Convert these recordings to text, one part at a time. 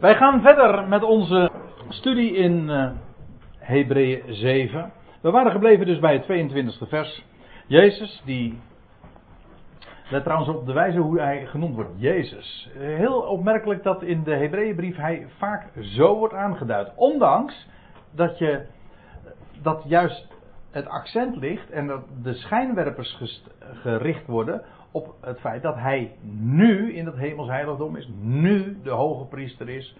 Wij gaan verder met onze studie in uh, Hebreeën 7. We waren gebleven dus bij het 22e vers. Jezus, die. Let trouwens op de wijze hoe hij genoemd wordt. Jezus. Heel opmerkelijk dat in de Hebreeënbrief hij vaak zo wordt aangeduid. Ondanks dat je. Dat juist het accent ligt en dat de schijnwerpers gericht worden op het feit dat hij nu in het hemelsheiligdom is, nu de hoge priester is.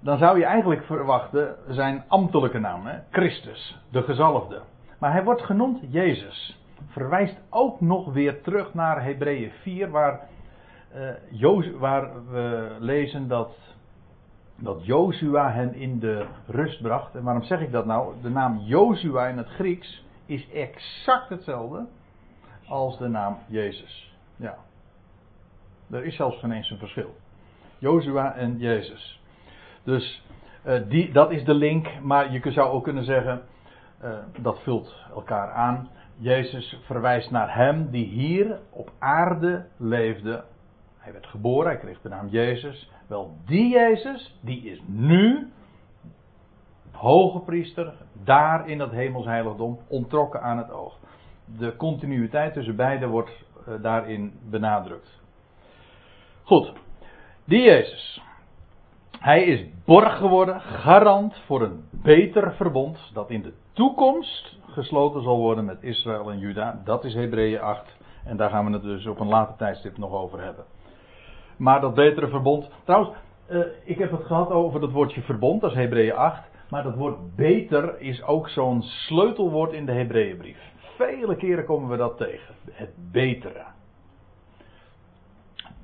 Dan zou je eigenlijk verwachten zijn ambtelijke naam, hè? Christus, de gezalfde. Maar hij wordt genoemd Jezus. Verwijst ook nog weer terug naar Hebreeën 4, waar, uh, waar we lezen dat, dat Jozua hen in de rust bracht. En waarom zeg ik dat nou? De naam Jozua in het Grieks is exact hetzelfde als de naam Jezus. Ja. Er is zelfs geen eens een verschil. Jozua en Jezus. Dus uh, die, dat is de link, maar je zou ook kunnen zeggen, uh, dat vult elkaar aan. Jezus verwijst naar hem die hier op aarde leefde. Hij werd geboren, hij kreeg de naam Jezus. Wel, die Jezus, die is nu hoge priester, daar in dat hemelsheiligdom, ontrokken aan het oog de continuïteit tussen beiden wordt uh, daarin benadrukt. Goed, die Jezus. Hij is borg geworden, garant voor een beter verbond dat in de toekomst gesloten zal worden met Israël en Juda. Dat is Hebreeën 8 en daar gaan we het dus op een later tijdstip nog over hebben. Maar dat betere verbond, trouwens, uh, ik heb het gehad over dat woordje verbond, dat is Hebreeën 8. Maar dat woord beter is ook zo'n sleutelwoord in de Hebreeënbrief. Vele keren komen we dat tegen. Het betere.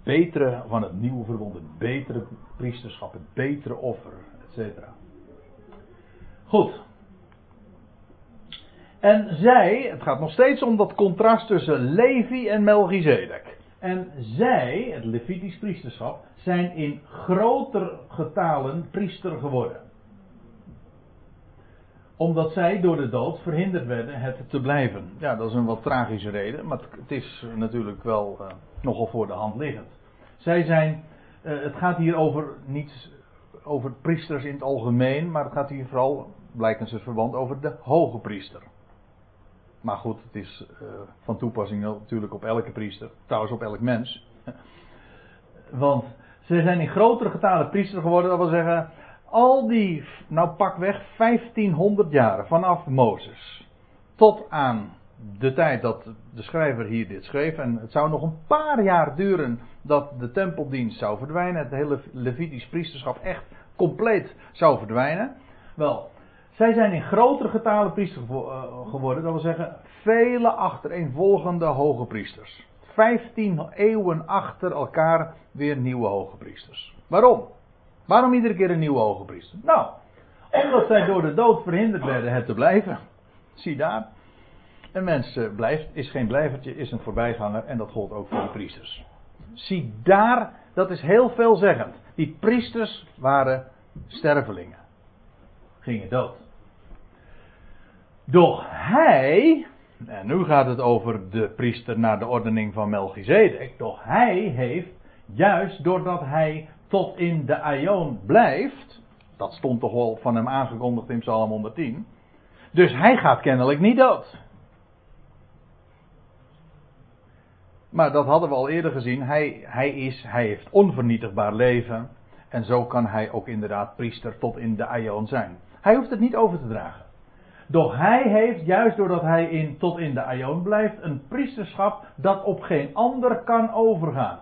Betere van het nieuwe verbond. Het betere priesterschap. Het betere offer. etc. Goed. En zij, het gaat nog steeds om dat contrast tussen Levi en Melchizedek. En zij, het Levitisch priesterschap, zijn in groter getalen priester geworden omdat zij door de dood verhinderd werden het te blijven. Ja, dat is een wat tragische reden, maar het is natuurlijk wel uh, nogal voor de hand liggend. Zij zijn, uh, het gaat hier over niet over priesters in het algemeen, maar het gaat hier vooral, blijkens het verband, over de hoge priester. Maar goed, het is uh, van toepassing natuurlijk op elke priester, trouwens op elk mens. Want zij zijn in grotere getalen priester geworden, dat wil zeggen, al die, nou pak weg, 1500 jaren vanaf Mozes tot aan de tijd dat de schrijver hier dit schreef. En het zou nog een paar jaar duren dat de tempeldienst zou verdwijnen. Het hele Levitisch priesterschap echt compleet zou verdwijnen. Wel, zij zijn in grotere getalen priester eh, geworden. Dat wil zeggen, vele achtereenvolgende hoge priesters. 15 eeuwen achter elkaar weer nieuwe hoge priesters. Waarom? Waarom iedere keer een nieuwe hoge priester? Nou, omdat zij door de dood verhinderd werden het te blijven. Zie daar. Een mens eh, blijft, is geen blijvertje, is een voorbijganger en dat gold ook voor de priesters. Zie daar, dat is heel veelzeggend. Die priesters waren stervelingen. Gingen dood. Doch hij, en nu gaat het over de priester naar de ordening van Melchizedek, doch hij heeft, juist doordat hij tot in de aion blijft. Dat stond toch wel van hem aangekondigd in Psalm 110. Dus hij gaat kennelijk niet dood. Maar dat hadden we al eerder gezien. Hij, hij, is, hij heeft onvernietigbaar leven. En zo kan hij ook inderdaad priester tot in de aion zijn. Hij hoeft het niet over te dragen. Doch hij heeft, juist doordat hij in, tot in de aion blijft, een priesterschap dat op geen ander kan overgaan.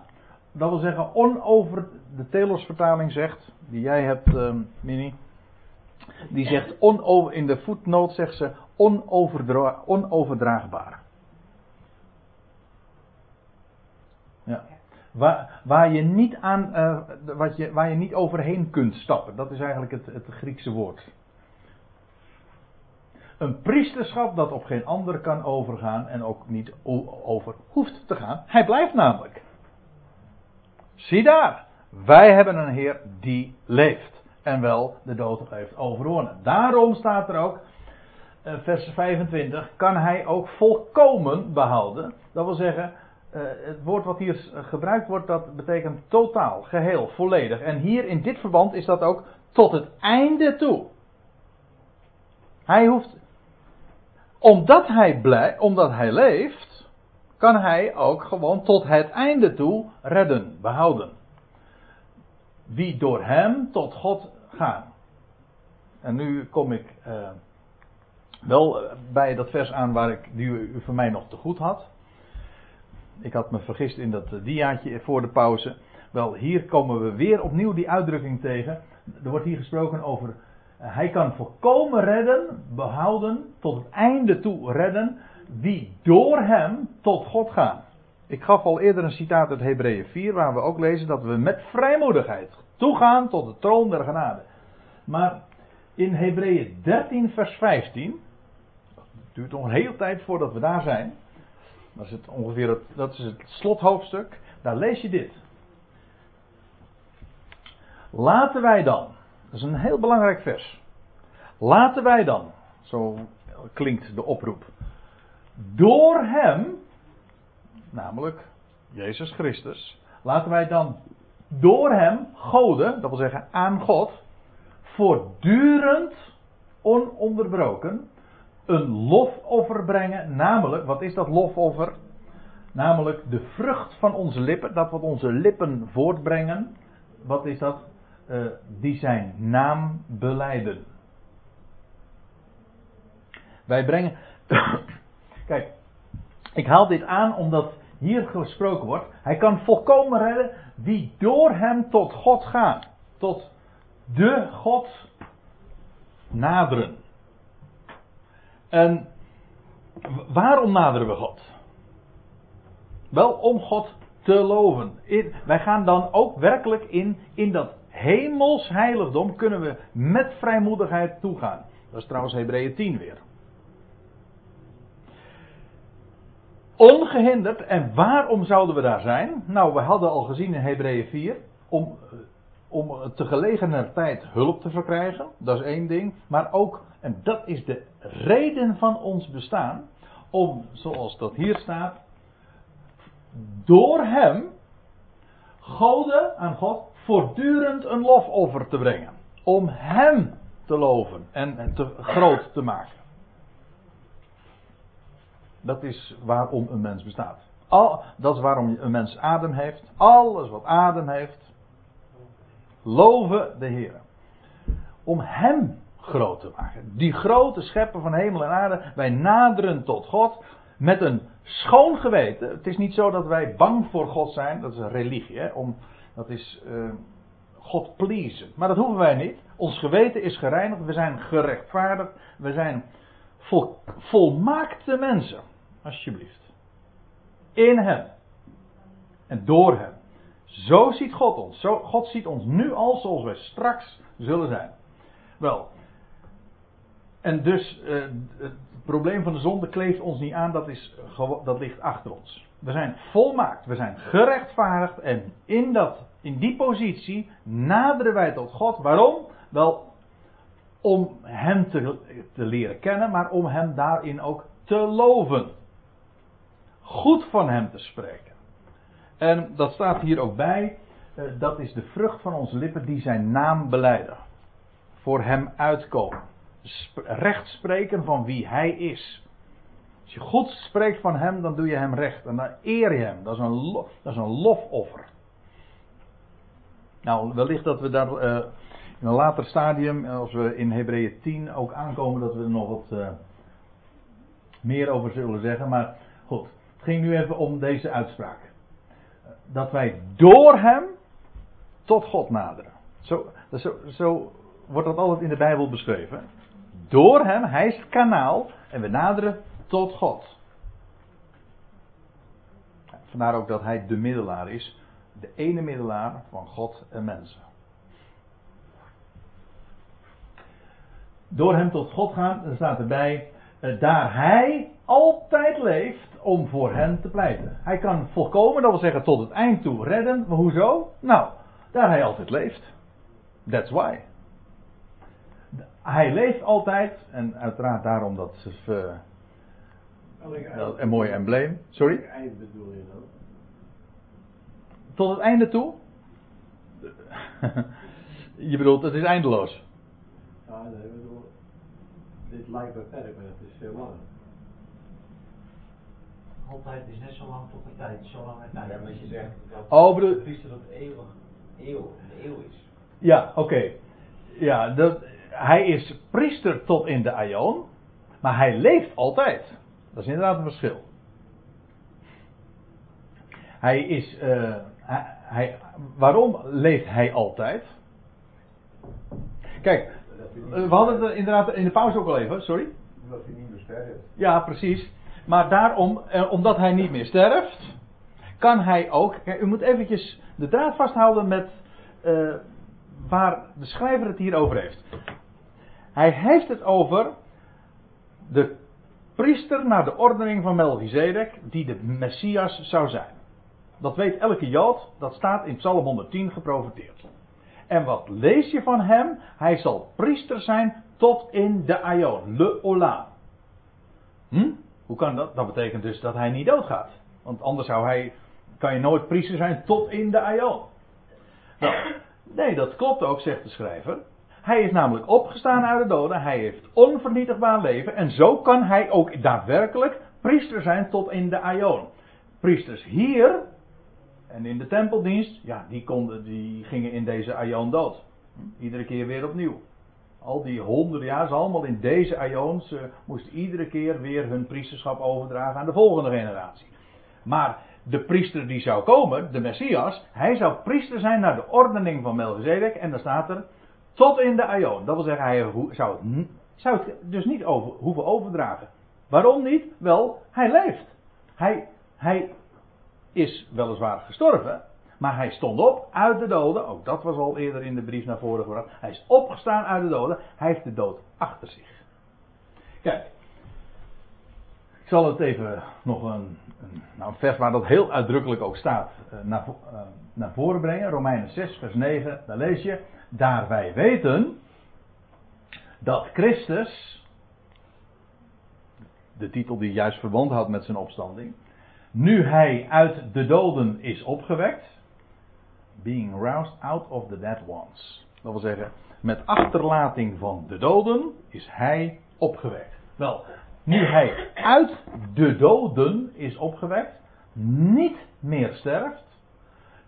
Dat wil zeggen, onover, de Telos-vertaling zegt, die jij hebt, uh, Mini. Die zegt, onover, in de voetnoot zegt ze, onoverdra, onoverdraagbaar. Ja. Waar, waar, je niet aan, uh, wat je, waar je niet overheen kunt stappen. Dat is eigenlijk het, het Griekse woord. Een priesterschap dat op geen ander kan overgaan en ook niet over hoeft te gaan. Hij blijft namelijk. Zie daar, wij hebben een Heer die leeft. En wel de dood heeft overwonnen. Daarom staat er ook, eh, vers 25, kan hij ook volkomen behouden. Dat wil zeggen, eh, het woord wat hier gebruikt wordt, dat betekent totaal, geheel, volledig. En hier in dit verband is dat ook tot het einde toe. Hij hoeft, omdat hij, blij, omdat hij leeft, kan hij ook gewoon tot het einde toe redden, behouden. Wie door hem tot God gaan. En nu kom ik uh, wel bij dat vers aan waar ik die u voor mij nog te goed had. Ik had me vergist in dat diaatje voor de pauze. Wel, hier komen we weer opnieuw die uitdrukking tegen. Er wordt hier gesproken over. Uh, hij kan volkomen redden, behouden, tot het einde toe redden. Wie door hem tot God gaan. Ik gaf al eerder een citaat uit Hebreeën 4, waar we ook lezen dat we met vrijmoedigheid toegaan tot de troon der genade. Maar in Hebreeën 13, vers 15. Het duurt nog een hele tijd voordat we daar zijn. Dat is, het ongeveer dat is het slothoofdstuk. Daar lees je dit. Laten wij dan. Dat is een heel belangrijk vers. Laten wij dan. Zo klinkt de oproep. Door hem. Namelijk Jezus Christus. Laten wij dan door hem, goden, dat wil zeggen aan God, voortdurend, ononderbroken, een lofoffer brengen. Namelijk, wat is dat lofoffer? Namelijk de vrucht van onze lippen, dat wat onze lippen voortbrengen. Wat is dat? Uh, die zijn naam beleiden. Wij brengen. Kijk, ik haal dit aan omdat hier gesproken wordt. Hij kan volkomen redden wie door hem tot God gaan. Tot de God naderen. En waarom naderen we God? Wel om God te loven. In, wij gaan dan ook werkelijk in, in dat hemels heiligdom kunnen we met vrijmoedigheid toegaan. Dat is trouwens Hebreeën 10 weer. Ongehinderd. En waarom zouden we daar zijn? Nou, we hadden al gezien in Hebreeën 4. Om, om te tijd hulp te verkrijgen. Dat is één ding. Maar ook, en dat is de reden van ons bestaan. Om, zoals dat hier staat. Door hem. Goden aan God. Voortdurend een lofoffer te brengen. Om hem te loven. En te groot te maken. Dat is waarom een mens bestaat. Al, dat is waarom een mens adem heeft. Alles wat adem heeft. Loven de Heer. Om Hem groot te maken. Die grote schepper van hemel en aarde. Wij naderen tot God met een schoon geweten. Het is niet zo dat wij bang voor God zijn. Dat is een religie. Hè? Om, dat is uh, God pleasen. Maar dat hoeven wij niet. Ons geweten is gereinigd. We zijn gerechtvaardigd. We zijn vol, volmaakte mensen. Alsjeblieft. In hem. En door hem. Zo ziet God ons. Zo, God ziet ons nu al zoals wij straks zullen zijn. Wel. En dus uh, het probleem van de zonde kleeft ons niet aan, dat, is, dat ligt achter ons. We zijn volmaakt, we zijn gerechtvaardigd en in, dat, in die positie naderen wij tot God. Waarom? Wel om Hem te, te leren kennen, maar om Hem daarin ook te loven goed van hem te spreken. En dat staat hier ook bij. Eh, dat is de vrucht van onze lippen die zijn naam beleiden. Voor hem uitkomen. recht spreken van wie hij is. Als je goed spreekt van hem, dan doe je hem recht. En dan eer je hem. Dat is een, dat is een lofoffer. Nou, wellicht dat we daar uh, in een later stadium, als we in Hebreeën 10 ook aankomen, dat we er nog wat meer over zullen zeggen. Maar goed, ging nu even om deze uitspraak. Dat wij door hem tot God naderen. Zo, zo, zo wordt dat altijd in de Bijbel beschreven. Door hem, hij is het kanaal en we naderen tot God. Vandaar ook dat hij de middelaar is. De ene middelaar van God en mensen. Door hem tot God gaan, er staat erbij, daar hij altijd leeft om voor hen te pleiten. Hij kan volkomen, dat wil zeggen tot het eind toe redden. Maar hoezo? Nou, daar hij altijd leeft. That's why. Hij leeft altijd, en uiteraard daarom dat ze. Uh, een mooi embleem. Sorry? eind bedoel je dan? tot het einde toe? Je bedoelt, het is eindeloos. Ja, nee, dit lijkt beperkt, maar het is veel langer. Altijd is net zo lang tot de tijd, zo lang Nou, tijd. ja, maar als je zegt dat Oh, bedoel- de priester tot eeuwig, eeuw, de eeuw is. Ja, oké. Ja, dat, hij is priester tot in de aion, maar hij leeft altijd. Dat is inderdaad een verschil. Hij is, eh, hij, hij- waarom leeft hij altijd? Kijk, we hadden het er inderdaad in de pauze ook al even, sorry. Omdat hij niet meer sterft. Ja, precies. Maar daarom, eh, omdat hij niet meer sterft, kan hij ook. Kijk, u moet eventjes de draad vasthouden met eh, waar de schrijver het hier over heeft. Hij heeft het over de priester naar de ordening van Melchizedek, die de Messias zou zijn. Dat weet elke Jood, dat staat in Psalm 110 geprofeteerd. En wat lees je van hem? Hij zal priester zijn tot in de Aion, le Olam. Hm? Hoe kan dat? Dat betekent dus dat hij niet doodgaat. Want anders zou hij, kan je nooit priester zijn tot in de Aion. Nou, nee, dat klopt ook, zegt de schrijver. Hij is namelijk opgestaan uit de doden. Hij heeft onvernietigbaar leven. En zo kan hij ook daadwerkelijk priester zijn tot in de Aion. Priesters hier en in de tempeldienst, ja, die, konden, die gingen in deze Aion dood. Iedere keer weer opnieuw. Al die honderden jaar, allemaal in deze Aion, ze moesten iedere keer weer hun priesterschap overdragen aan de volgende generatie. Maar de priester die zou komen, de Messias, hij zou priester zijn naar de ordening van Melchizedek. En dan staat er, tot in de Aion. Dat wil zeggen, hij zou het, zou dus niet over, hoeven overdragen. Waarom niet? Wel, hij leeft. Hij, hij is weliswaar gestorven, maar hij stond op uit de doden. Ook dat was al eerder in de brief naar voren gebracht. Hij is opgestaan uit de doden. Hij heeft de dood achter zich. Kijk, ik zal het even nog een, een, nou een vers waar dat heel uitdrukkelijk ook staat eh, naar, eh, naar voren brengen. Romeinen 6, vers 9. Daar lees je. Daar wij weten dat Christus, de titel die juist verband houdt met zijn opstanding, nu hij uit de doden is opgewekt, being roused out of the dead ones. Dat wil zeggen, met achterlating van de doden is hij opgewekt. Wel, nu hij uit de doden is opgewekt, niet meer sterft,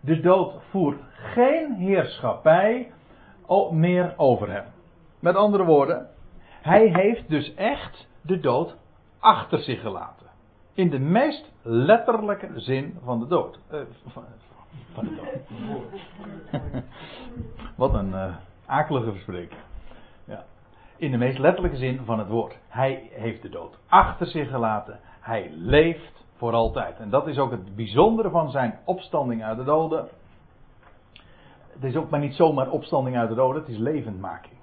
de dood voert geen heerschappij meer over hem. Met andere woorden, hij heeft dus echt de dood achter zich gelaten. In de meest letterlijke zin van de dood. Eh, van, de dood. Wat een eh, akelige verspreking. Ja. In de meest letterlijke zin van het woord. Hij heeft de dood achter zich gelaten. Hij leeft voor altijd. En dat is ook het bijzondere van zijn opstanding uit de doden. Het is ook maar niet zomaar opstanding uit de doden, het is levendmaking.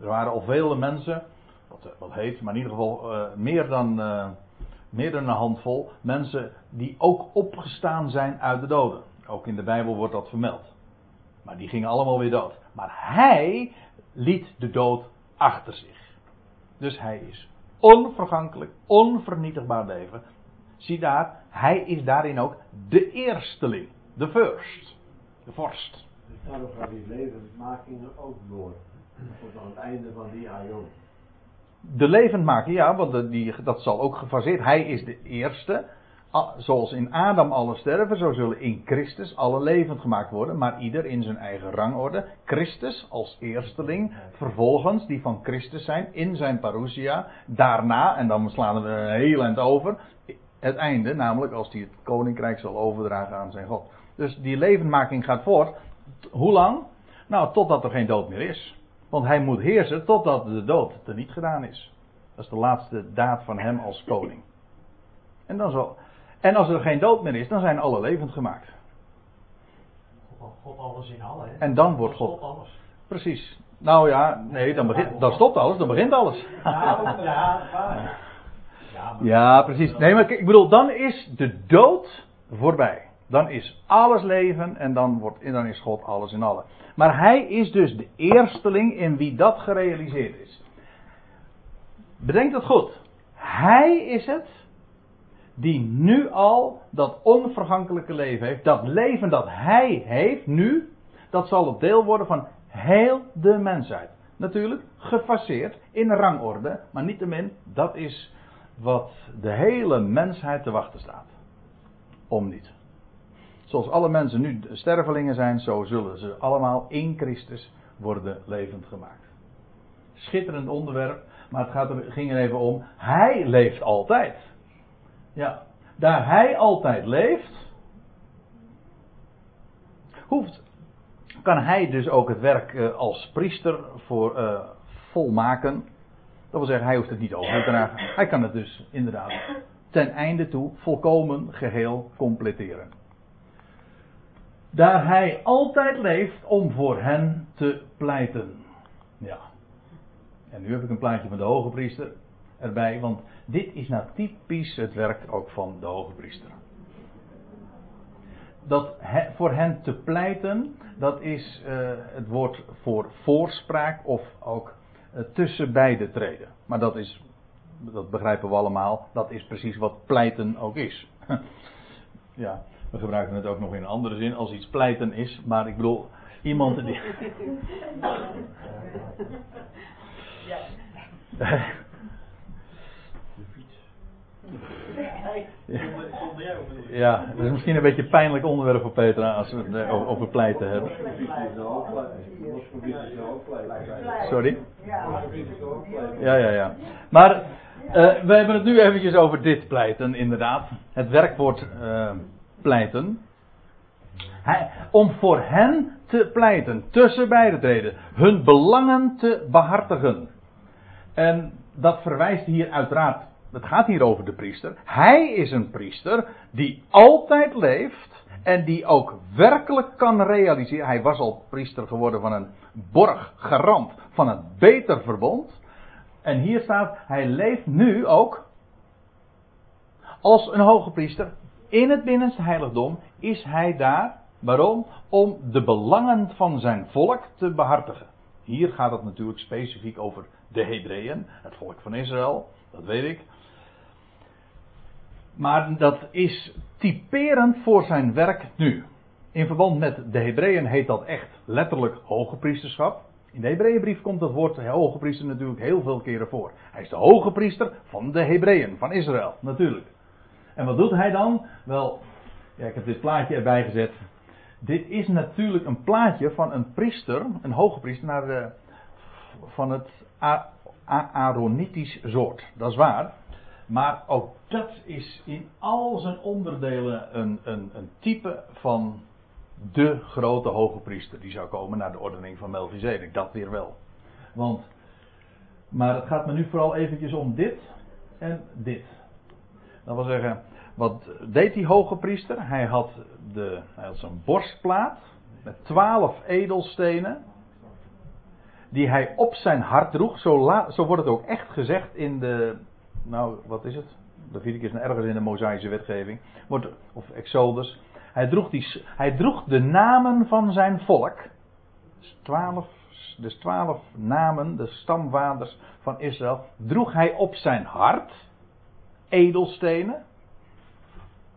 Er waren al vele mensen, wat, wat heet, maar in ieder geval eh, meer, dan, eh, meer dan een handvol, mensen die ook opgestaan zijn uit de doden. Ook in de Bijbel wordt dat vermeld. Maar die gingen allemaal weer dood. Maar hij liet de dood achter zich. Dus hij is onvergankelijk, onvernietigbaar leven. Zie daar, hij is daarin ook de eersteling, de first, de vorst. Dus daarom die levensmaking er ook door. Tot aan het einde van die aion. De levendmaking, ja, want die, dat zal ook gefaseerd. Hij is de eerste. Zoals in Adam alle sterven, zo zullen in Christus alle levend gemaakt worden. Maar ieder in zijn eigen rangorde. Christus als eersteling. Vervolgens die van Christus zijn in zijn parousia. Daarna, en dan slaan we een heel eind over. Het einde, namelijk als hij het koninkrijk zal overdragen aan zijn God. Dus die levendmaking gaat voort. Hoe lang? Nou, totdat er geen dood meer is. Want hij moet heersen totdat de dood er niet gedaan is. Dat is de laatste daad van hem als koning. En, dan zal, en als er geen dood meer is, dan zijn alle levend gemaakt. God, alles in alle, hè? En dan wordt God alles. Precies. Nou ja, nee, dan, begint, dan stopt alles, dan begint alles. Ja, ja. Ja, maar Ja, precies. Nee, maar ik bedoel, dan is de dood voorbij. Dan is alles leven en dan, wordt, dan is God alles in alle. Maar hij is dus de eersteling in wie dat gerealiseerd is. Bedenk dat goed. Hij is het die nu al dat onvergankelijke leven heeft, dat leven dat hij heeft nu, dat zal het deel worden van heel de mensheid. Natuurlijk gefaseerd in rangorde, maar niettemin, dat is wat de hele mensheid te wachten staat. Om niet. Zoals alle mensen nu stervelingen zijn, zo zullen ze allemaal in Christus worden levend gemaakt. Schitterend onderwerp, maar het gaat ging er even om. Hij leeft altijd. Ja, daar hij altijd leeft, hoeft, kan hij dus ook het werk eh, als priester voor, uh, volmaken. Dat wil zeggen, hij hoeft het niet over te dragen. Hij kan het dus inderdaad ten einde toe volkomen geheel completeren. Daar hij altijd leeft om voor hen te pleiten. Ja. En nu heb ik een plaatje van de hoge priester erbij, want dit is nou typisch het werk ook van de hoge priester. Dat voor hen te pleiten, dat is uh, het woord voor voorspraak of ook uh, tussen beide treden. Maar dat is, dat begrijpen we allemaal, dat is precies wat pleiten ook is. ja, we gebruiken het ook nog in een andere zin als iets pleiten is, maar ik bedoel, iemand die. Ja. Ja, dat is misschien een beetje een pijnlijk onderwerp voor Petra als we het eh, over pleiten hebben. Sorry? Ja, ja, ja. Maar uh, we hebben het nu eventjes over dit pleiten, inderdaad. Het werkwoord uh, pleiten. Hij, om voor hen te pleiten, tussen beide treden, hun belangen te behartigen. En dat verwijst hier uiteraard het gaat hier over de priester. Hij is een priester die altijd leeft en die ook werkelijk kan realiseren. Hij was al priester geworden van een borg, garant van een beter verbond. En hier staat, hij leeft nu ook als een hoge priester. In het binnenste heiligdom is hij daar. Waarom? Om de belangen van zijn volk te behartigen. Hier gaat het natuurlijk specifiek over de Hebreeën, het volk van Israël, dat weet ik. Maar dat is typerend voor zijn werk nu. In verband met de Hebreeën heet dat echt letterlijk hoge priesterschap. In de Hebreeënbrief komt dat woord hoge priester natuurlijk heel veel keren voor. Hij is de hoge priester van de Hebreeën, van Israël, natuurlijk. En wat doet hij dan? Wel, ja, ik heb dit plaatje erbij gezet. Dit is natuurlijk een plaatje van een priester, een hoge priester, naar de, van het Aaronitisch soort. Dat is waar. Maar ook dat is in al zijn onderdelen een, een, een type van de grote hoge priester die zou komen naar de ordening van Melchizedek. Dat weer wel. Want, maar het gaat me nu vooral eventjes om dit en dit. Dat wil zeggen, wat deed die hoge priester? Hij had, de, hij had zijn borstplaat met twaalf edelstenen. Die hij op zijn hart droeg. Zo, zo wordt het ook echt gezegd in de, nou, wat is het? Leviticus is ergens in de Mosaïsche wetgeving. Wordt, of Exodus. Hij droeg, die, hij droeg de namen van zijn volk. Twaalf, dus twaalf namen, de stamvaders van Israël. Droeg hij op zijn hart. Edelstenen.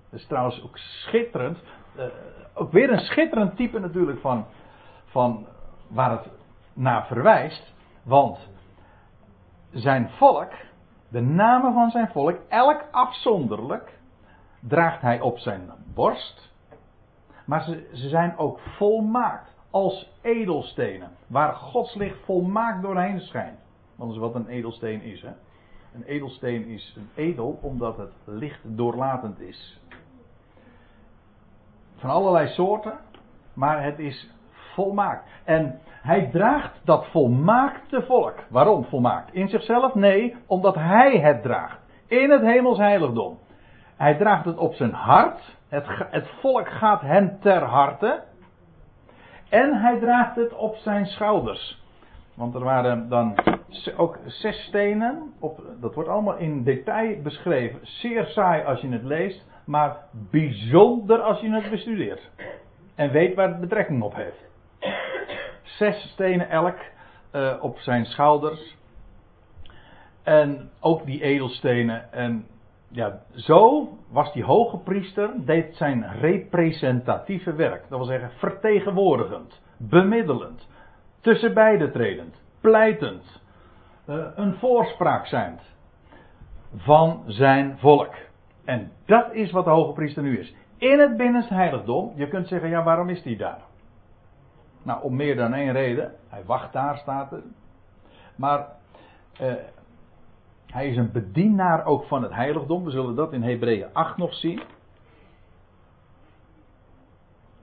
Dat is trouwens ook schitterend. Uh, ook weer een schitterend type natuurlijk van, van waar het naar verwijst. Want zijn volk de namen van zijn volk, elk afzonderlijk, draagt hij op zijn borst. Maar ze, ze zijn ook volmaakt als edelstenen, waar Gods licht volmaakt doorheen schijnt. Dat is wat een edelsteen is. Hè? Een edelsteen is een edel omdat het licht doorlatend is. Van allerlei soorten, maar het is volmaakt. En hij draagt dat volmaakte volk. Waarom volmaakt? In zichzelf? Nee, omdat hij het draagt. In het hemels heiligdom. Hij draagt het op zijn hart. Het, het volk gaat hem ter harte. En hij draagt het op zijn schouders. Want er waren dan ook zes stenen. Op, dat wordt allemaal in detail beschreven. Zeer saai als je het leest. Maar bijzonder als je het bestudeert. En weet waar het betrekking op heeft zes stenen elk uh, op zijn schouders. En ook die edelstenen. En ja, zo was die hoge priester, deed zijn representatieve werk. Dat wil zeggen vertegenwoordigend, bemiddelend, tussen beiden tredend, pleitend, uh, een voorspraak zijnd van zijn volk. En dat is wat de hoge priester nu is. In het binnenste heiligdom, je kunt zeggen, ja waarom is hij daar? Nou, om meer dan één reden. Hij wacht daar, staat er. Maar uh, hij is een bedienaar ook van het heiligdom. We zullen dat in Hebreeën 8 nog zien.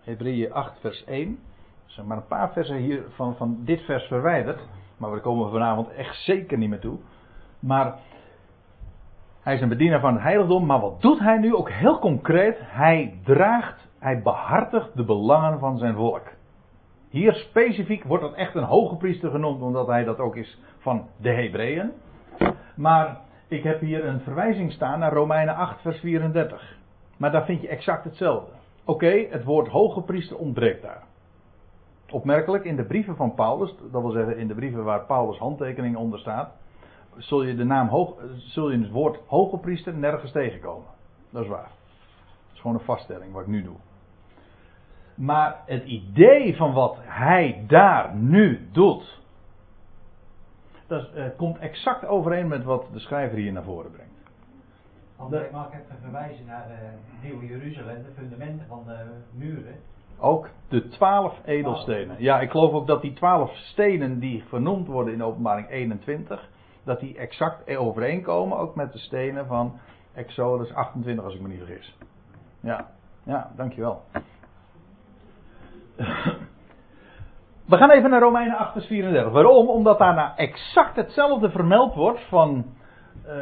Hebreeën 8 vers 1. Maar een paar versen hier van, van dit vers verwijderd. Maar we komen vanavond echt zeker niet meer toe. Maar hij is een bedienaar van het heiligdom. Maar wat doet hij nu ook heel concreet? Hij draagt, hij behartigt de belangen van zijn volk. Hier specifiek wordt dat echt een hoge priester genoemd, omdat hij dat ook is van de Hebreeën. Maar ik heb hier een verwijzing staan naar Romeinen 8, vers 34. Maar daar vind je exact hetzelfde. Oké, het woord hoge priester ontbreekt daar. Opmerkelijk, in de brieven van Paulus, dat wil zeggen in de brieven waar Paulus handtekening onder staat, zul je, de naam hoog, zul je het woord hoge priester nergens tegenkomen. Dat is waar. Dat is gewoon een vaststelling wat ik nu doe. Maar het idee van wat hij daar nu doet, dat uh, komt exact overeen met wat de schrijver hier naar voren brengt. André, mag even verwijzen naar uh, Nieuw Jeruzalem, de fundamenten van de muren. Ook de twaalf edelstenen. Ja, ik geloof ook dat die twaalf stenen die vernoemd worden in openbaring 21, dat die exact overeenkomen ook met de stenen van Exodus 28, als ik me niet vergis. Ja, ja, dankjewel. We gaan even naar Romeinen 8, vers 34. Waarom? Omdat daarna exact hetzelfde vermeld wordt van uh,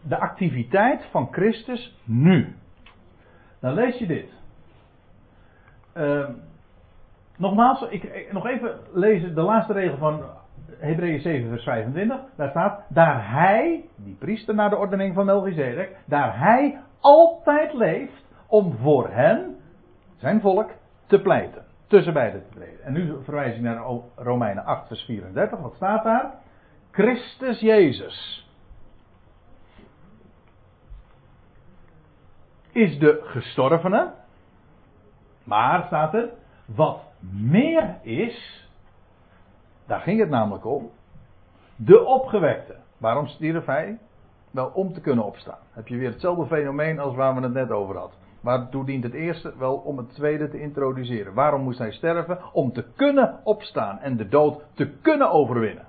de activiteit van Christus nu. Dan lees je dit. Uh, nogmaals, ik, nog even lezen de laatste regel van Hebreeën 7, vers 25. Daar staat: Daar hij, die priester naar de ordening van Melchizedek, daar hij altijd leeft om voor hen, zijn volk, te pleiten tussen beiden te treden. En nu verwijs ik naar Romeinen 8, vers 34. Wat staat daar? Christus Jezus is de gestorvene. Maar staat er, wat meer is, daar ging het namelijk om, de opgewekte. Waarom stierf hij? Wel om te kunnen opstaan. Heb je weer hetzelfde fenomeen als waar we het net over hadden. Waartoe dient het eerste? Wel om het tweede te introduceren. Waarom moest hij sterven? Om te kunnen opstaan en de dood te kunnen overwinnen.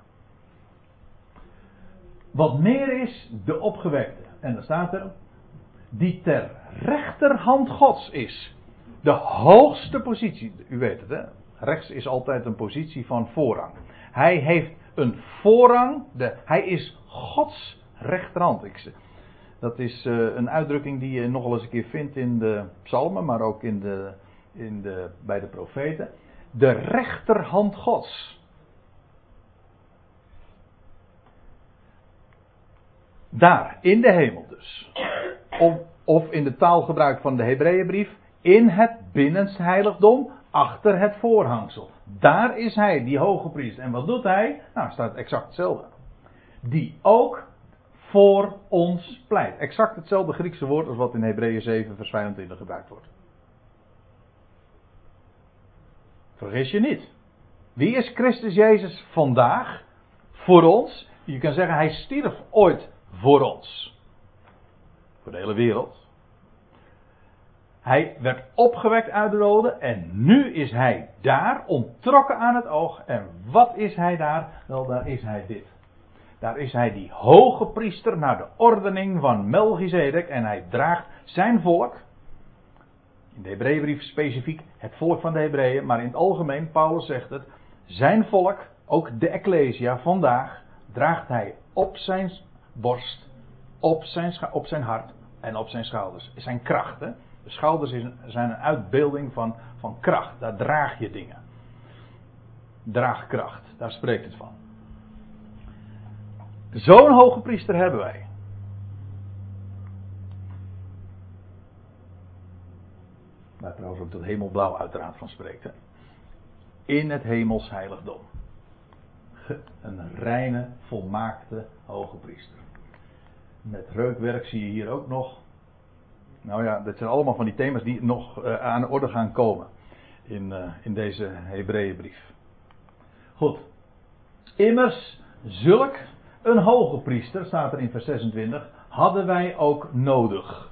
Wat meer is, de opgewekte. En dan staat er, die ter rechterhand Gods is. De hoogste positie. U weet het hè. Rechts is altijd een positie van voorrang. Hij heeft een voorrang. De, hij is Gods rechterhand. Dat is uh, een uitdrukking die je nogal eens een keer vindt in de psalmen, maar ook in de, in de, bij de profeten. De rechterhand Gods. Daar, in de hemel dus. Of, of in de taalgebruik van de Hebreeënbrief, in het binnenste heiligdom, achter het voorhangsel. Daar is hij, die hoge priester. En wat doet hij? Nou, staat exact hetzelfde. Die ook voor ons pleit. Exact hetzelfde Griekse woord als wat in Hebreeën 7 vers 25 gebruikt wordt. Vergis je niet. Wie is Christus Jezus vandaag? Voor ons. Je kan zeggen, hij stierf ooit voor ons. Voor de hele wereld. Hij werd opgewekt uit de doden en nu is hij daar, ontrokken aan het oog. En wat is hij daar? Wel, daar is hij dit. Daar is hij die hoge priester naar de ordening van Melchizedek en hij draagt zijn volk. In de Hebreeënbrief specifiek het volk van de Hebreeën, maar in het algemeen, Paulus zegt het, zijn volk, ook de Ecclesia vandaag, draagt hij op zijn borst, op zijn, op zijn hart en op zijn schouders. Zijn krachten. De schouders zijn een uitbeelding van, van kracht. Daar draag je dingen. Draagkracht, daar spreekt het van. Zo'n hoge priester hebben wij. Waar trouwens ook dat hemelblauw uiteraard van spreekt. In het hemels heiligdom. Een reine, volmaakte hoge priester. Met reukwerk zie je hier ook nog Nou ja, dat zijn allemaal van die thema's die nog eh, aan de orde gaan komen in, eh, in deze Hebreeënbrief. Goed. Immers, zulk een hoge priester, staat er in vers 26, hadden wij ook nodig.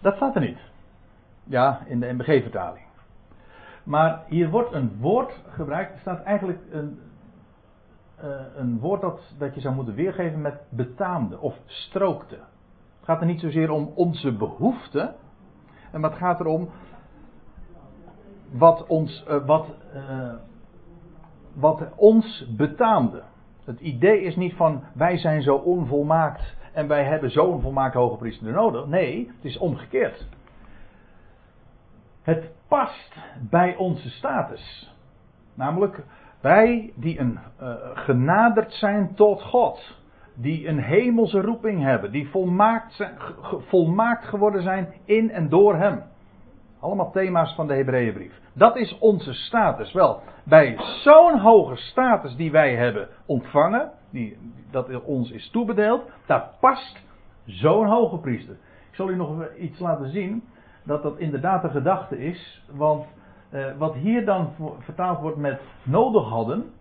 Dat staat er niet. Ja, in de MBG-vertaling. Maar hier wordt een woord gebruikt, er staat eigenlijk een, eh, een woord dat, dat je zou moeten weergeven met betaamde of strookte. Het gaat er niet zozeer om onze behoeften, maar het gaat erom wat ons, uh, wat, uh, wat ons betaamde. Het idee is niet van wij zijn zo onvolmaakt en wij hebben zo'n volmaakt hoge priester nodig. Nee, het is omgekeerd. Het past bij onze status. Namelijk wij die een, uh, genaderd zijn tot God. Die een hemelse roeping hebben. Die volmaakt, zijn, volmaakt geworden zijn in en door Hem. Allemaal thema's van de Hebreeënbrief. Dat is onze status. Wel, bij zo'n hoge status die wij hebben ontvangen, die, dat ons is toebedeeld, daar past zo'n hoge priester. Ik zal u nog iets laten zien dat dat inderdaad de gedachte is, want uh, wat hier dan vertaald wordt met nodig hadden.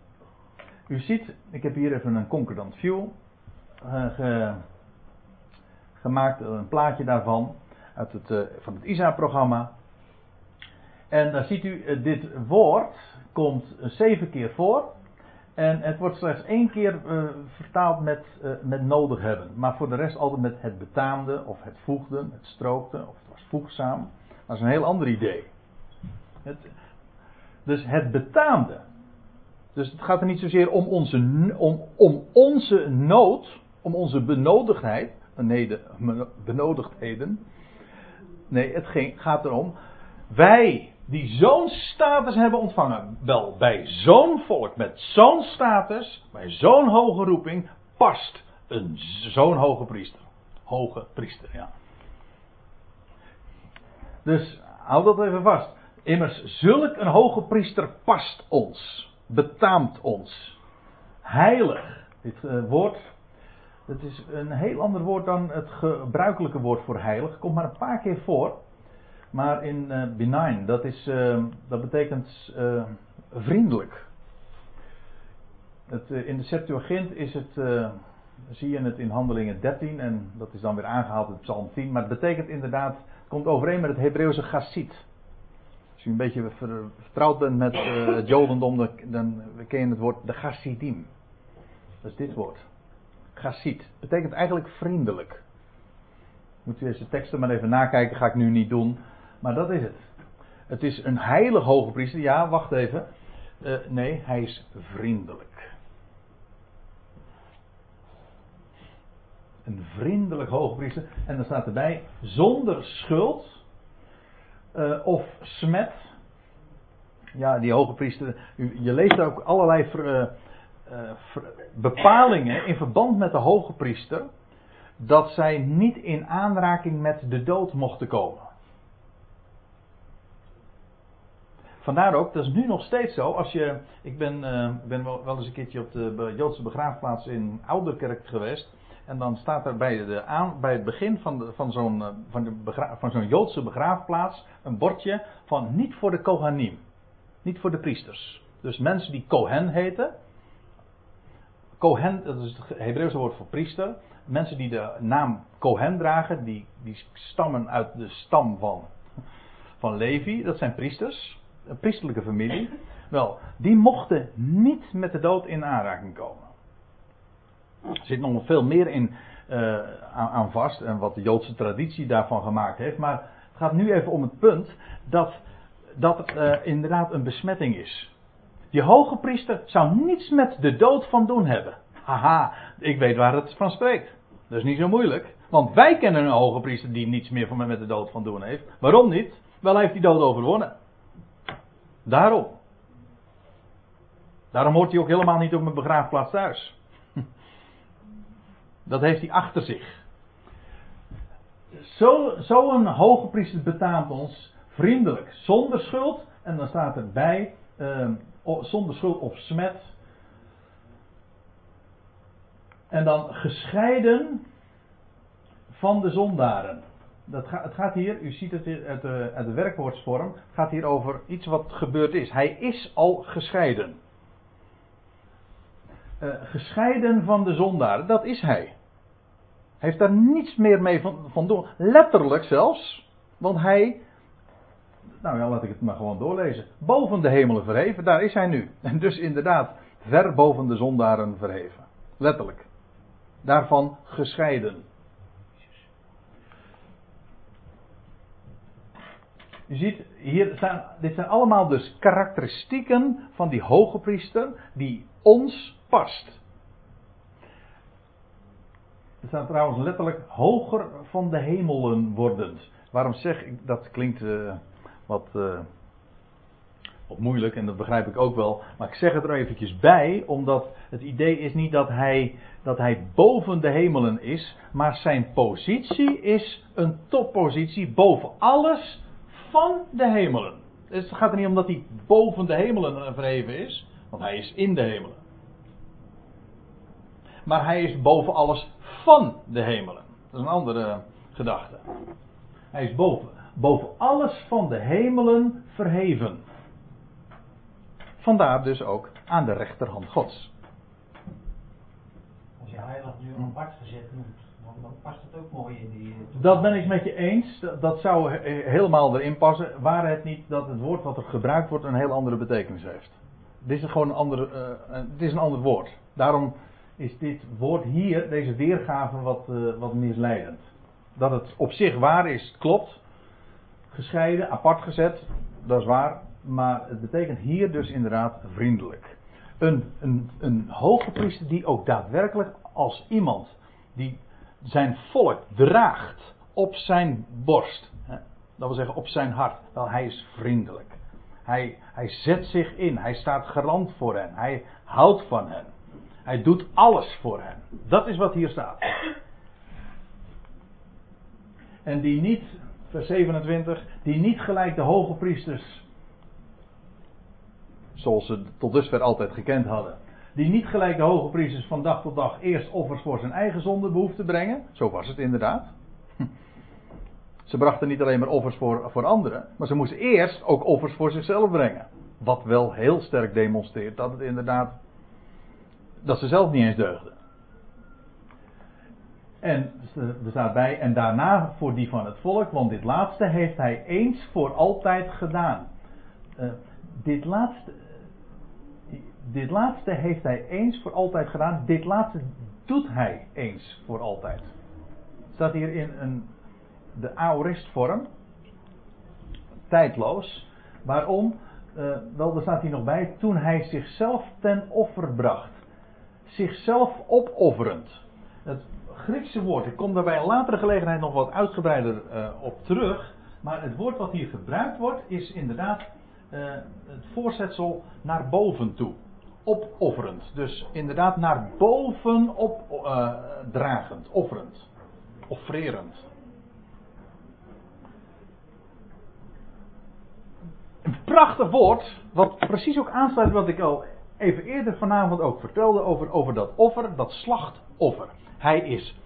U ziet, ik heb hier even een concordant view ge, gemaakt, een plaatje daarvan uit het, uh, van het ISA-programma. En daar ziet u, dit woord komt zeven keer voor. En het wordt slechts één keer vertaald met, met nodig hebben. Maar voor de rest altijd met het betaamde, of het voegde, het strookte, of het was voegzaam. Dat is een heel ander idee. Het, dus het betaamde. Dus het gaat er niet zozeer om onze, om, om onze nood, om onze benodigdheid, nee, de benodigdheden. Nee, het ging, gaat erom, wij die zo'n status hebben ontvangen, wel bij zo'n volk met zo'n status, bij zo'n hoge roeping, past een zo'n hoge priester. Hoge priester, ja. Dus houd dat even vast. Immers, zulk een hoge priester past ons, betaamt ons. Heilig. Dit uh, woord, het is een heel ander woord dan het gebruikelijke woord voor heilig. Komt maar een paar keer voor. Maar in uh, benign, dat, is, uh, dat betekent vriendelijk. Het, in de Septuagint is het, zie je het in Handelingen 13 en dat is dan weer aangehaald in Psalm 10. Maar het betekent inderdaad, het komt overeen met het Hebreeuwse gasit. Als u een beetje vertrouwd bent met het Jodendom, dan ken je het woord de Chassidim. Dat is dit woord. Chassid. Betekent eigenlijk vriendelijk. Moet u deze teksten maar even nakijken, ga ik nu niet doen. Maar dat is het. Het is een heilig hoge priester. Ja, wacht even. Uh, nee, hij is vriendelijk. Een vriendelijk hoge priester. En dan staat erbij, zonder schuld uh, of smet. Ja, die hoge priester. Je leest ook allerlei uh, bepalingen in verband met de hoge priester. Dat zij niet in aanraking met de dood mochten komen. Vandaar ook, dat is nu nog steeds zo. Als je, ik ben, ben wel, eens een keertje op de Joodse begraafplaats in Ouderkerk geweest. En dan staat er bij, de aan, bij het begin van, van zo'n van van zo'n Joodse begraafplaats een bordje van niet voor de Kohanim. Niet voor de priesters. Dus mensen die Kohen heten. Kohen, dat is het Hebreeuwse woord voor priester. Mensen die de naam Kohen dragen, die, die stammen uit de stam van, van Levi. Dat zijn priesters. Een priesterlijke familie. Wel, die mochten niet met de dood in aanraking komen. Er zit nog veel meer in uh, aan vast en wat de Joodse traditie daarvan gemaakt heeft. Maar het gaat nu even om het punt dat dat uh, inderdaad een besmetting is. Die hoge priester zou niets met de dood van doen hebben. Haha, ik weet waar het van spreekt. Dat is niet zo moeilijk. Want wij kennen een hoge priester die niets meer van met de dood van doen heeft. Waarom niet? Wel, hij heeft die dood overwonnen. Daarom. Daarom hoort hij ook helemaal niet op mijn begraafplaats thuis. Dat heeft hij achter zich. Zo'n zo hoge priester betaamt ons vriendelijk, zonder schuld. En dan staat erbij, uh, zonder schuld of smet. En dan gescheiden van de zondaren. dat ga, het gaat hier, u ziet het uit de, uit werkwoordsvorm, het gaat hier over iets wat gebeurd is. Hij is al gescheiden. Eh, gescheiden van de zondaren, dat is hij. Hij heeft daar niets meer mee van, van doen. Letterlijk zelfs. Want hij. Nou ja, laat ik het maar gewoon doorlezen. Boven de hemelen verheven, daar is hij nu. En dus inderdaad, ver boven de zondaren verheven. Letterlijk. Daarvan gescheiden. Je ziet, hier zijn, dit zijn allemaal dus karakteristieken van die hoge priester die ons past. Er staat trouwens letterlijk hoger van de hemelen wordend. Waarom zeg ik, dat klinkt uh, wat, uh, wat moeilijk en dat begrijp ik ook wel. Maar ik zeg het er eventjes bij, omdat het idee is niet dat hij, dat hij boven de hemelen is. Maar zijn positie is een toppositie boven alles van de hemelen. Dus het gaat er niet om dat hij boven de hemelen verheven is, want hij is in de hemelen. Maar hij is boven alles van de hemelen. Dat is een andere gedachte. Hij is boven, boven alles van de hemelen verheven. Vandaar dus ook aan de rechterhand Gods. Als je heilig nu apart gezet noemt, dan past het ook mooi in die. Dat ben ik met je eens. Dat zou helemaal erin passen. Waar het niet dat het woord wat er gebruikt wordt een heel andere betekenis heeft. Dit is gewoon een ander, uh, het is een ander woord. Daarom is dit woord hier, deze weergave, wat, uh, wat misleidend. Dat het op zich waar is, klopt. Gescheiden, apart gezet, dat is waar. Maar het betekent hier dus inderdaad vriendelijk. Een, een, een hoge priester die ook daadwerkelijk als iemand die zijn volk draagt op zijn borst. Dat wil zeggen op zijn hart. Wel, hij is vriendelijk. Hij, hij zet zich in. Hij staat garant voor hen. Hij houdt van hen. Hij doet alles voor hen. Dat is wat hier staat. En die niet, vers 27, die niet gelijk de hoge priesters, zoals ze tot dusver altijd gekend hadden, die niet gelijk de hoge priesters van dag tot dag eerst offers voor zijn eigen zonde behoefte brengen. Zo was het inderdaad. Ze brachten niet alleen maar offers voor, voor anderen, maar ze moesten eerst ook offers voor zichzelf brengen. Wat wel heel sterk demonstreert dat het inderdaad. dat ze zelf niet eens deugden. En er staat bij, en daarna voor die van het volk, want dit laatste heeft hij eens voor altijd gedaan. Uh, dit laatste, dit laatste heeft hij eens voor altijd gedaan. Dit laatste doet hij eens voor altijd. Staat hier in een, de aoristvorm. Tijdloos. Waarom? Uh, wel, er staat hier nog bij. Toen hij zichzelf ten offer bracht. Zichzelf opofferend. Het Griekse woord, ik kom daar bij een latere gelegenheid nog wat uitgebreider uh, op terug. Maar het woord wat hier gebruikt wordt is inderdaad uh, het voorzetsel naar boven toe opofferend. Dus inderdaad naar boven op uh, dragend, offerend, offererend. Een prachtig woord, wat precies ook aansluit wat ik al even eerder vanavond ook vertelde over, over dat offer, dat slachtoffer. Hij is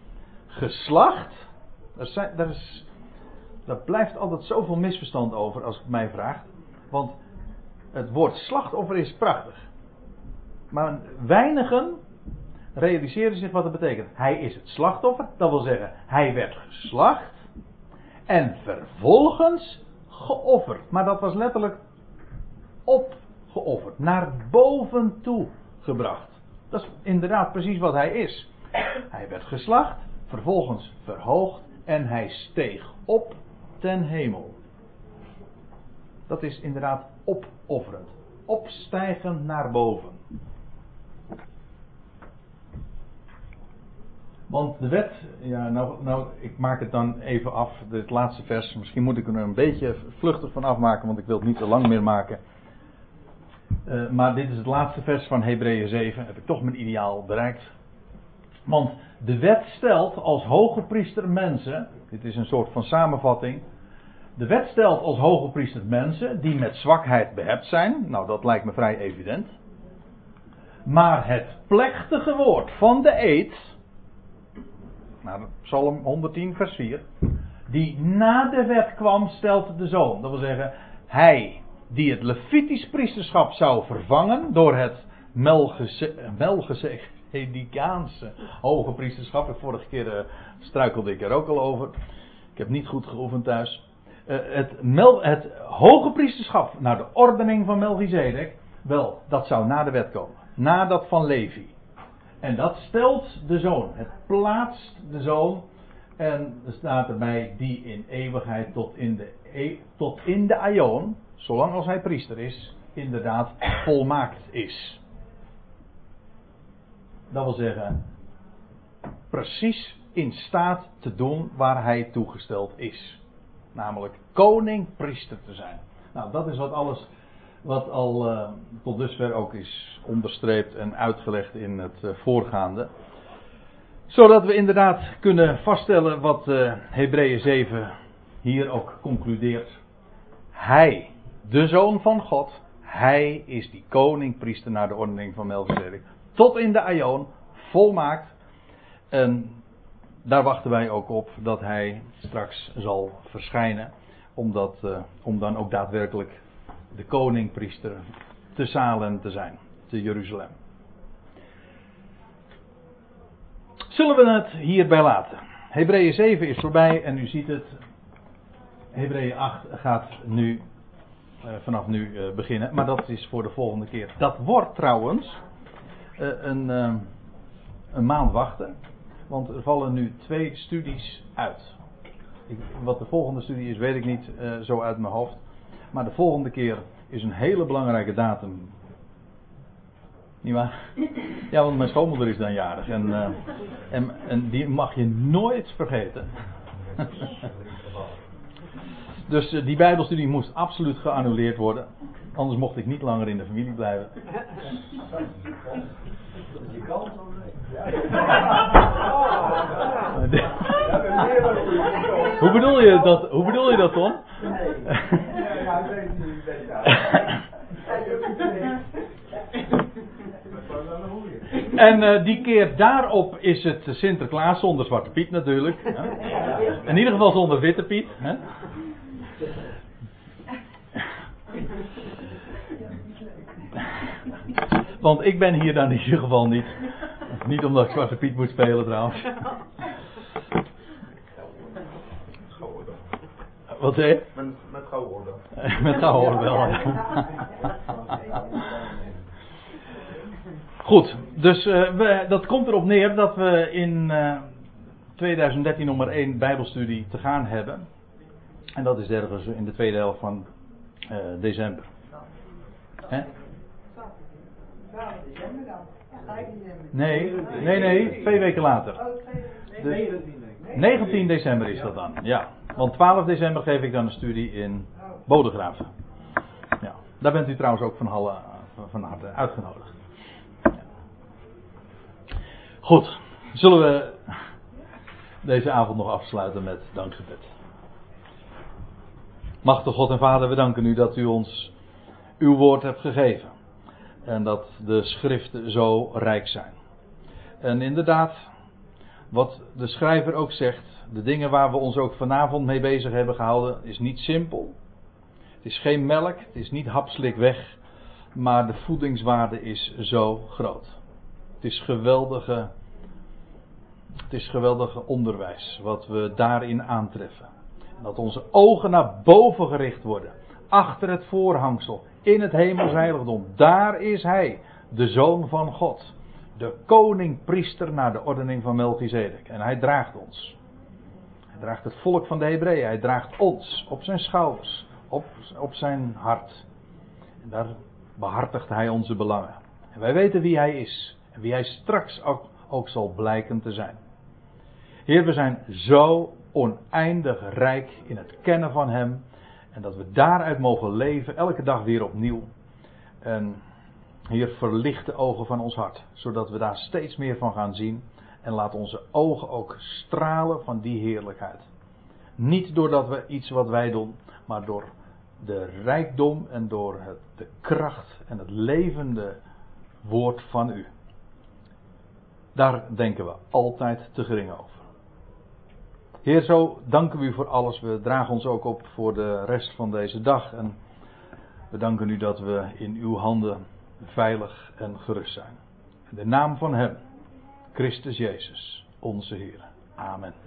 geslacht. Daar, zijn, is, daar blijft altijd zoveel misverstand over als het mij vraagt. Want het woord slachtoffer is prachtig. Maar weinigen realiseren zich wat het betekent. Hij is het slachtoffer, dat wil zeggen, hij werd geslacht en vervolgens geofferd. Maar dat was letterlijk opgeofferd, naar boven toe gebracht. Dat is inderdaad precies wat hij is. Hij werd geslacht, vervolgens verhoogd en hij steeg op ten hemel. Dat is inderdaad opofferend. Opstijgen naar boven. Want de wet, ja, nou, nou, ik maak het dan even af, dit laatste vers. Misschien moet ik er een beetje vluchtig van afmaken, want ik wil het niet te lang meer maken. Uh, maar dit is het laatste vers van Hebreeën 7. Heb ik toch mijn ideaal bereikt. Want de wet stelt als hoge priester mensen. Dit is een soort van samenvatting. De wet stelt als hoge priester mensen die met zwakheid behept zijn. Nou, dat lijkt me vrij evident. Maar het plechtige woord van de eed naar Psalm 110, vers 4. die na de wet kwam, stelt de zoon. Dat wil zeggen, hij die het Levitisch priesterschap zou vervangen door het Melchizedekaanse hoge priesterschap. Vorige keer uh, struikelde ik er ook al over. Ik heb niet goed geoefend thuis. Uh, het, Mel, het hoge priesterschap naar de ordening van Melchizedek. Wel, dat zou na de wet komen. Na dat van Levi. En dat stelt de zoon. Het plaatst de zoon. En er staat erbij die in eeuwigheid tot in de, e, tot in de aion, zolang als hij priester is, inderdaad volmaakt is. Dat wil zeggen, precies in staat te doen waar hij toegesteld is. Namelijk koning priester te zijn. Nou, dat is wat alles wat al uh, tot dusver ook is onderstreept en uitgelegd in het uh, voorgaande. Zodat we inderdaad kunnen vaststellen wat uh, Hebreeën 7 hier ook concludeert. Hij, de zoon van God, hij is die koning-priester naar de ordening van Melchizedek. Tot in de Aion, volmaakt. En daar wachten wij ook op dat hij straks zal verschijnen. Omdat, uh, om dan ook daadwerkelijk de koning-priester te Salem te zijn, te Jeruzalem. Zullen we het hierbij laten? Hebreeën 7 is voorbij en u ziet het. Hebreeën 8 gaat nu, uh, vanaf nu uh, beginnen, maar dat is voor de volgende keer. Dat wordt trouwens een, een maand wachten, want er vallen nu twee studies uit. Ik, wat de volgende studie is, weet ik niet zo uit mijn hoofd. Maar de volgende keer is een hele belangrijke datum. Niet waar? Ja, want mijn schoonmoeder is dan jarig. En, uh, en, die mag je nooit vergeten. dus die Bijbelstudie moest absoluut geannuleerd worden. Anders mocht ik niet langer in de familie blijven. Je kan zo hoe bedoel je dat, hoe bedoel je dat, Ton? En uh, die keer daarop is het Sinterklaas zonder Zwarte Piet natuurlijk. Hè? In ieder geval zonder Witte Piet. Hè? Want ik ben hier dan in ieder geval niet. Niet omdat ik Zwarte Piet moet spelen trouwens. Wat zei je? Met, met gouden met gouden wel. Goed, dus uh, we, dat komt erop neer dat we in uh, 2013 nog maar één Bijbelstudie te gaan hebben. En dat is ergens in de tweede helft van uh, december. Hè? Nee, nee, nee, twee weken later. De, 19 december is dat dan, ja. Want 12 december geef ik dan een studie in Bodegraven. Ja, daar bent u trouwens ook van, halle, van harte uitgenodigd. Goed, zullen we deze avond nog afsluiten met dankgebed. Machtige God en Vader, we danken u dat u ons uw woord hebt gegeven. En dat de schriften zo rijk zijn. En inderdaad, wat de schrijver ook zegt, de dingen waar we ons ook vanavond mee bezig hebben gehouden, is niet simpel. Het is geen melk, het is niet hapslik weg, maar de voedingswaarde is zo groot. Het is geweldige, het is geweldige onderwijs wat we daarin aantreffen. Dat onze ogen naar boven gericht worden, achter het voorhangsel, in het heiligdom. Daar is hij, de zoon van God. De koning-priester naar de ordening van Melchizedek. En hij draagt ons. Hij draagt het volk van de Hebreeën. Hij draagt ons op zijn schouders, op, op zijn hart. En daar behartigt hij onze belangen. En wij weten wie hij is. En wie hij straks ook zal blijken te zijn. Heer, we zijn zo oneindig rijk in het kennen van hem. En dat we daaruit mogen leven, elke dag weer opnieuw. En hier verlicht de ogen van ons hart, zodat we daar steeds meer van gaan zien. En laat onze ogen ook stralen van die heerlijkheid. Niet doordat we iets wat wij doen, maar door de rijkdom en door het, de kracht en het levende woord van u. Daar denken we altijd te gering over. Heer, zo danken we u voor alles. We dragen ons ook op voor de rest van deze dag. En we danken u dat we in uw handen veilig en gerust zijn. In de naam van Hem, Christus Jezus, onze Heer. Amen.